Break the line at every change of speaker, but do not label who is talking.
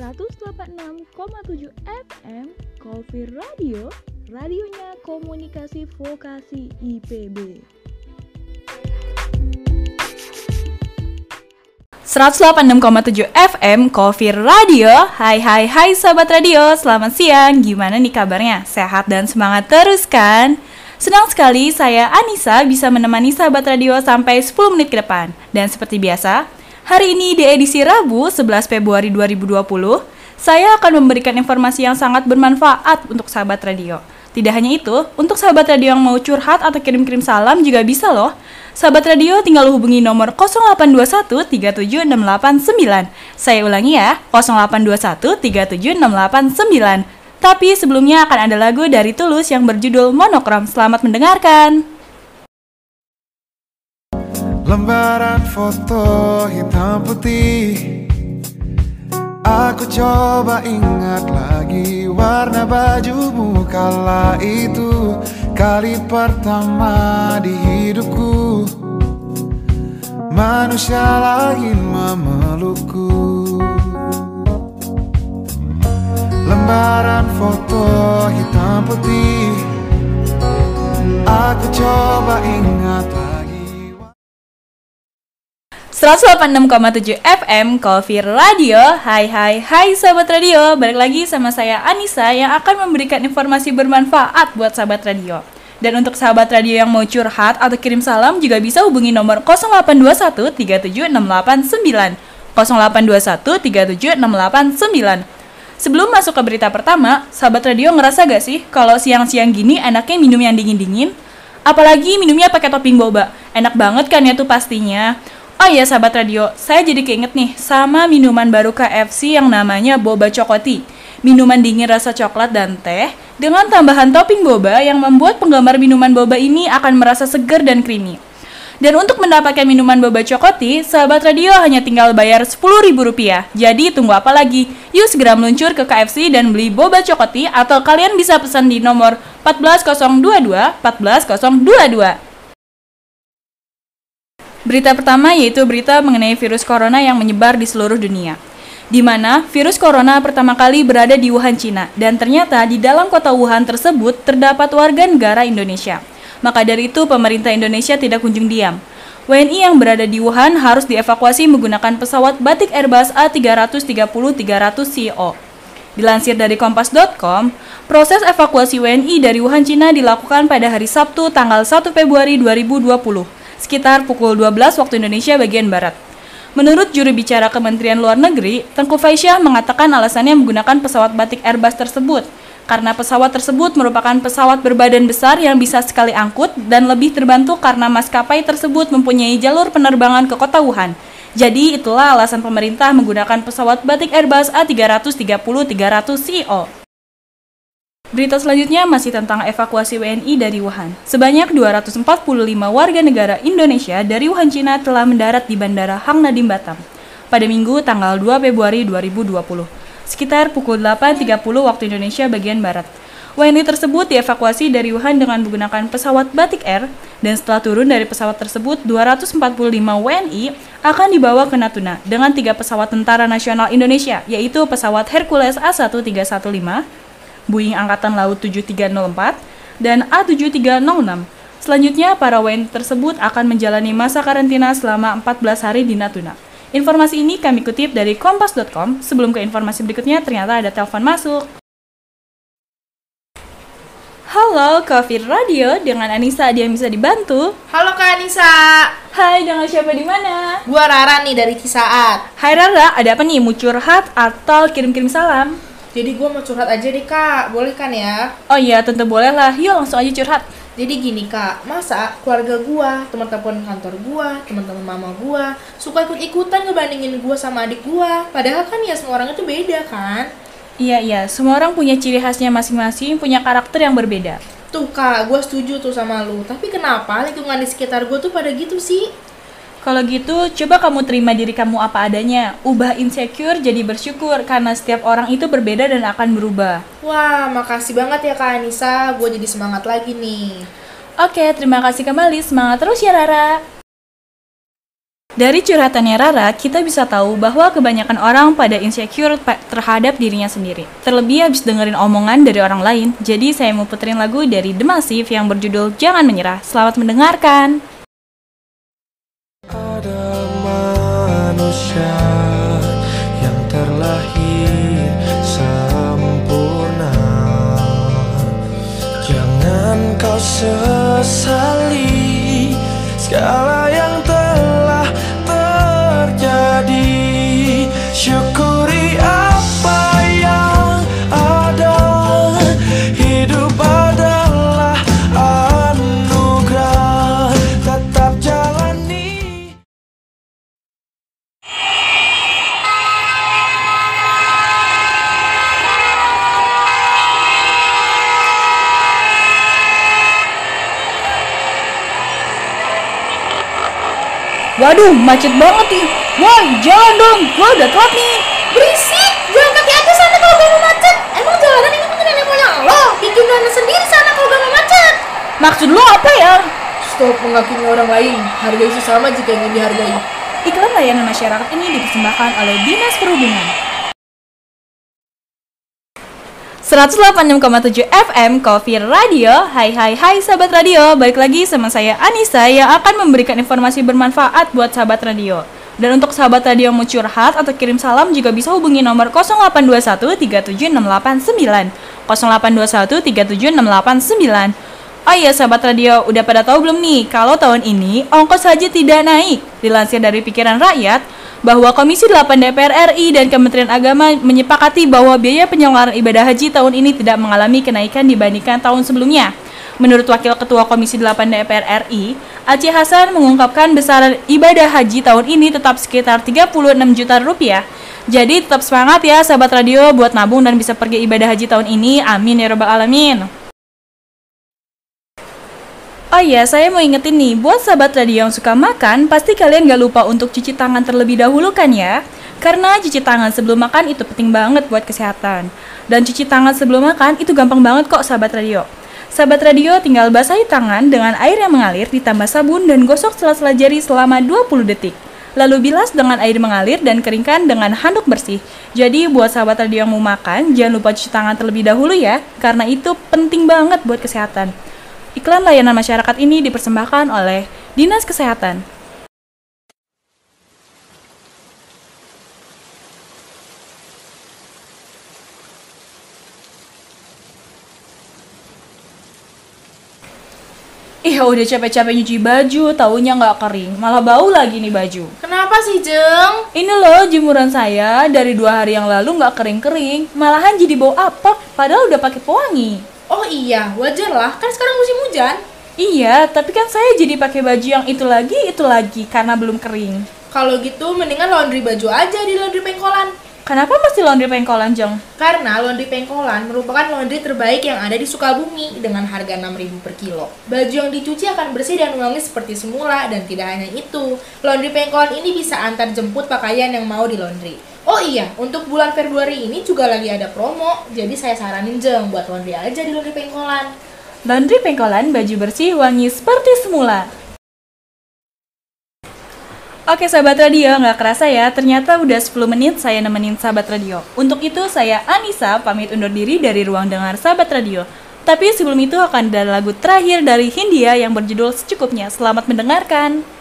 186,7 FM Coffee Radio, radionya komunikasi vokasi IPB.
186,7 FM Coffee Radio Hai hai hai sahabat radio Selamat siang Gimana nih kabarnya? Sehat dan semangat terus kan? Senang sekali saya Anissa bisa menemani sahabat radio sampai 10 menit ke depan Dan seperti biasa Hari ini di edisi Rabu 11 Februari 2020 Saya akan memberikan informasi yang sangat bermanfaat untuk sahabat radio tidak hanya itu, untuk sahabat radio yang mau curhat atau kirim-kirim salam juga bisa loh. Sahabat radio tinggal hubungi nomor 0821 37689. Saya ulangi ya, 0821 37689. Tapi sebelumnya akan ada lagu dari Tulus yang berjudul Monokrom. Selamat mendengarkan.
Lembaran foto hitam putih. Aku coba ingat lagi warna bajumu kala itu. Kali pertama di hidupku. Manusia lain memelukku. Lembaran foto hitam putih. Aku coba ingat
186,7 FM Coffee Radio Hai hai hai sahabat radio Balik lagi sama saya Anissa yang akan memberikan informasi bermanfaat buat sahabat radio Dan untuk sahabat radio yang mau curhat atau kirim salam juga bisa hubungi nomor 0821 37689 0821 37689 Sebelum masuk ke berita pertama, sahabat radio ngerasa gak sih kalau siang-siang gini enaknya minum yang dingin-dingin? Apalagi minumnya pakai topping boba. Enak banget kan ya tuh pastinya. Oh iya sahabat radio, saya jadi keinget nih sama minuman baru KFC yang namanya Boba Cokoti. Minuman dingin rasa coklat dan teh dengan tambahan topping boba yang membuat penggemar minuman boba ini akan merasa segar dan creamy. Dan untuk mendapatkan minuman boba cokoti, sahabat radio hanya tinggal bayar Rp10.000. Jadi tunggu apa lagi? Yuk segera meluncur ke KFC dan beli boba cokoti atau kalian bisa pesan di nomor 14022 14022. Berita pertama yaitu berita mengenai virus corona yang menyebar di seluruh dunia. Di mana virus corona pertama kali berada di Wuhan, Cina, dan ternyata di dalam kota Wuhan tersebut terdapat warga negara Indonesia. Maka dari itu pemerintah Indonesia tidak kunjung diam. WNI yang berada di Wuhan harus dievakuasi menggunakan pesawat Batik Airbus A330-300 CEO. Dilansir dari kompas.com, proses evakuasi WNI dari Wuhan, Cina dilakukan pada hari Sabtu tanggal 1 Februari 2020 sekitar pukul 12 waktu Indonesia bagian Barat. Menurut juru bicara Kementerian Luar Negeri, Tengku Faisyah mengatakan alasannya menggunakan pesawat batik Airbus tersebut karena pesawat tersebut merupakan pesawat berbadan besar yang bisa sekali angkut dan lebih terbantu karena maskapai tersebut mempunyai jalur penerbangan ke kota Wuhan. Jadi itulah alasan pemerintah menggunakan pesawat batik Airbus A330-300 CEO. Berita selanjutnya masih tentang evakuasi WNI dari Wuhan. Sebanyak 245 warga negara Indonesia dari Wuhan, Cina telah mendarat di Bandara Hang Nadim Batam pada Minggu tanggal 2 Februari 2020, sekitar pukul 8.30 waktu Indonesia bagian Barat. WNI tersebut dievakuasi dari Wuhan dengan menggunakan pesawat Batik Air dan setelah turun dari pesawat tersebut, 245 WNI akan dibawa ke Natuna dengan tiga pesawat tentara nasional Indonesia, yaitu pesawat Hercules A1315, Boeing Angkatan Laut 7304 dan A7306. Selanjutnya, para WNI tersebut akan menjalani masa karantina selama 14 hari di Natuna. Informasi ini kami kutip dari kompas.com. Sebelum ke informasi berikutnya, ternyata ada telepon masuk. Halo, Covid Radio dengan Anissa dia bisa dibantu.
Halo Kak Anissa.
Hai, dengan siapa di mana?
Gua Rara nih dari Kisaat.
Hai Rara, ada apa nih? Mau curhat atau kirim-kirim salam?
Jadi gue mau curhat aja nih kak, boleh kan ya?
Oh iya, tentu boleh lah. Yuk langsung aja curhat.
Jadi gini kak, masa keluarga gue, teman-teman kantor gue, teman-teman mama gue suka ikut-ikutan ngebandingin gue sama adik gue. Padahal kan ya semua orang itu beda kan?
Iya iya, semua orang punya ciri khasnya masing-masing, punya karakter yang berbeda.
Tuh kak, gue setuju tuh sama lu. Tapi kenapa lingkungan di sekitar gue tuh pada gitu sih?
Kalau gitu, coba kamu terima diri kamu apa adanya. Ubah insecure jadi bersyukur karena setiap orang itu berbeda dan akan berubah.
Wah, makasih banget ya Kak Anissa. Gue jadi semangat lagi nih.
Oke, terima kasih kembali. Semangat terus ya Rara. Dari curhatannya Rara, kita bisa tahu bahwa kebanyakan orang pada insecure terhadap dirinya sendiri. Terlebih habis dengerin omongan dari orang lain, jadi saya mau puterin lagu dari The Massive yang berjudul Jangan Menyerah. Selamat mendengarkan.
Manusia yang terlahir sempurna. Jangan kau sesali segala
Waduh, macet banget nih. Woi, jalan dong, gua udah telat nih.
Berisik, jalan kaki aja sana kalau gak mau macet. Emang jalanan ini punya nenek moyang lo? Bikin jalan sendiri sana kalau gak mau macet.
Maksud lo apa ya?
Stop menghakimi orang lain. Hargai sesama jika ingin dihargai.
Iklan layanan masyarakat ini dipersembahkan oleh Dinas Perhubungan. 186,7 FM Coffee Radio. Hai hai hai sahabat radio. Balik lagi sama saya Anissa Yang akan memberikan informasi bermanfaat buat sahabat radio. Dan untuk sahabat radio mau curhat atau kirim salam Juga bisa hubungi nomor 0821 37689 0821 37689 Oh iya sahabat radio, udah pada tahu belum nih? Kalau tahun ini ongkos haji tidak naik? Dilansir dari pikiran rakyat, bahwa Komisi 8 DPR RI dan Kementerian Agama menyepakati bahwa biaya penyelenggaraan ibadah haji tahun ini tidak mengalami kenaikan dibandingkan tahun sebelumnya. Menurut Wakil Ketua Komisi 8 DPR RI, Aceh Hasan mengungkapkan besaran ibadah haji tahun ini tetap sekitar 36 juta rupiah. Jadi tetap semangat ya sahabat radio buat nabung dan bisa pergi ibadah haji tahun ini. Amin ya robbal alamin. Oh iya, saya mau ingetin nih, buat sahabat radio yang suka makan, pasti kalian gak lupa untuk cuci tangan terlebih dahulu kan ya? Karena cuci tangan sebelum makan itu penting banget buat kesehatan. Dan cuci tangan sebelum makan itu gampang banget kok sahabat radio. Sahabat radio tinggal basahi tangan dengan air yang mengalir ditambah sabun dan gosok sela-sela jari selama 20 detik. Lalu bilas dengan air mengalir dan keringkan dengan handuk bersih. Jadi buat sahabat radio yang mau makan, jangan lupa cuci tangan terlebih dahulu ya, karena itu penting banget buat kesehatan. Iklan layanan masyarakat ini dipersembahkan oleh Dinas Kesehatan. Ih, udah capek-capek nyuci baju, taunya nggak kering, malah bau lagi nih baju.
Kenapa sih, Jeng?
Ini loh jemuran saya dari dua hari yang lalu nggak kering-kering, malahan jadi bau apek, padahal udah pakai pewangi.
Oh iya, wajar lah. Kan sekarang musim hujan.
Iya, tapi kan saya jadi pakai baju yang itu lagi, itu lagi karena belum kering.
Kalau gitu, mendingan laundry baju aja di laundry pengkolan.
Kenapa mesti laundry pengkolan, Jeng?
Karena laundry pengkolan merupakan laundry terbaik yang ada di Sukabumi dengan harga 6.000 per kilo. Baju yang dicuci akan bersih dan wangi seperti semula dan tidak hanya itu. Laundry pengkolan ini bisa antar jemput pakaian yang mau di laundry. Oh iya, untuk bulan Februari ini juga lagi ada promo. Jadi saya saranin Jeng buat laundry aja di laundry pengkolan.
Laundry pengkolan baju bersih wangi seperti semula. Oke sahabat radio, nggak kerasa ya, ternyata udah 10 menit saya nemenin sahabat radio. Untuk itu saya Anissa pamit undur diri dari ruang dengar sahabat radio. Tapi sebelum itu akan ada lagu terakhir dari Hindia yang berjudul secukupnya. Selamat mendengarkan.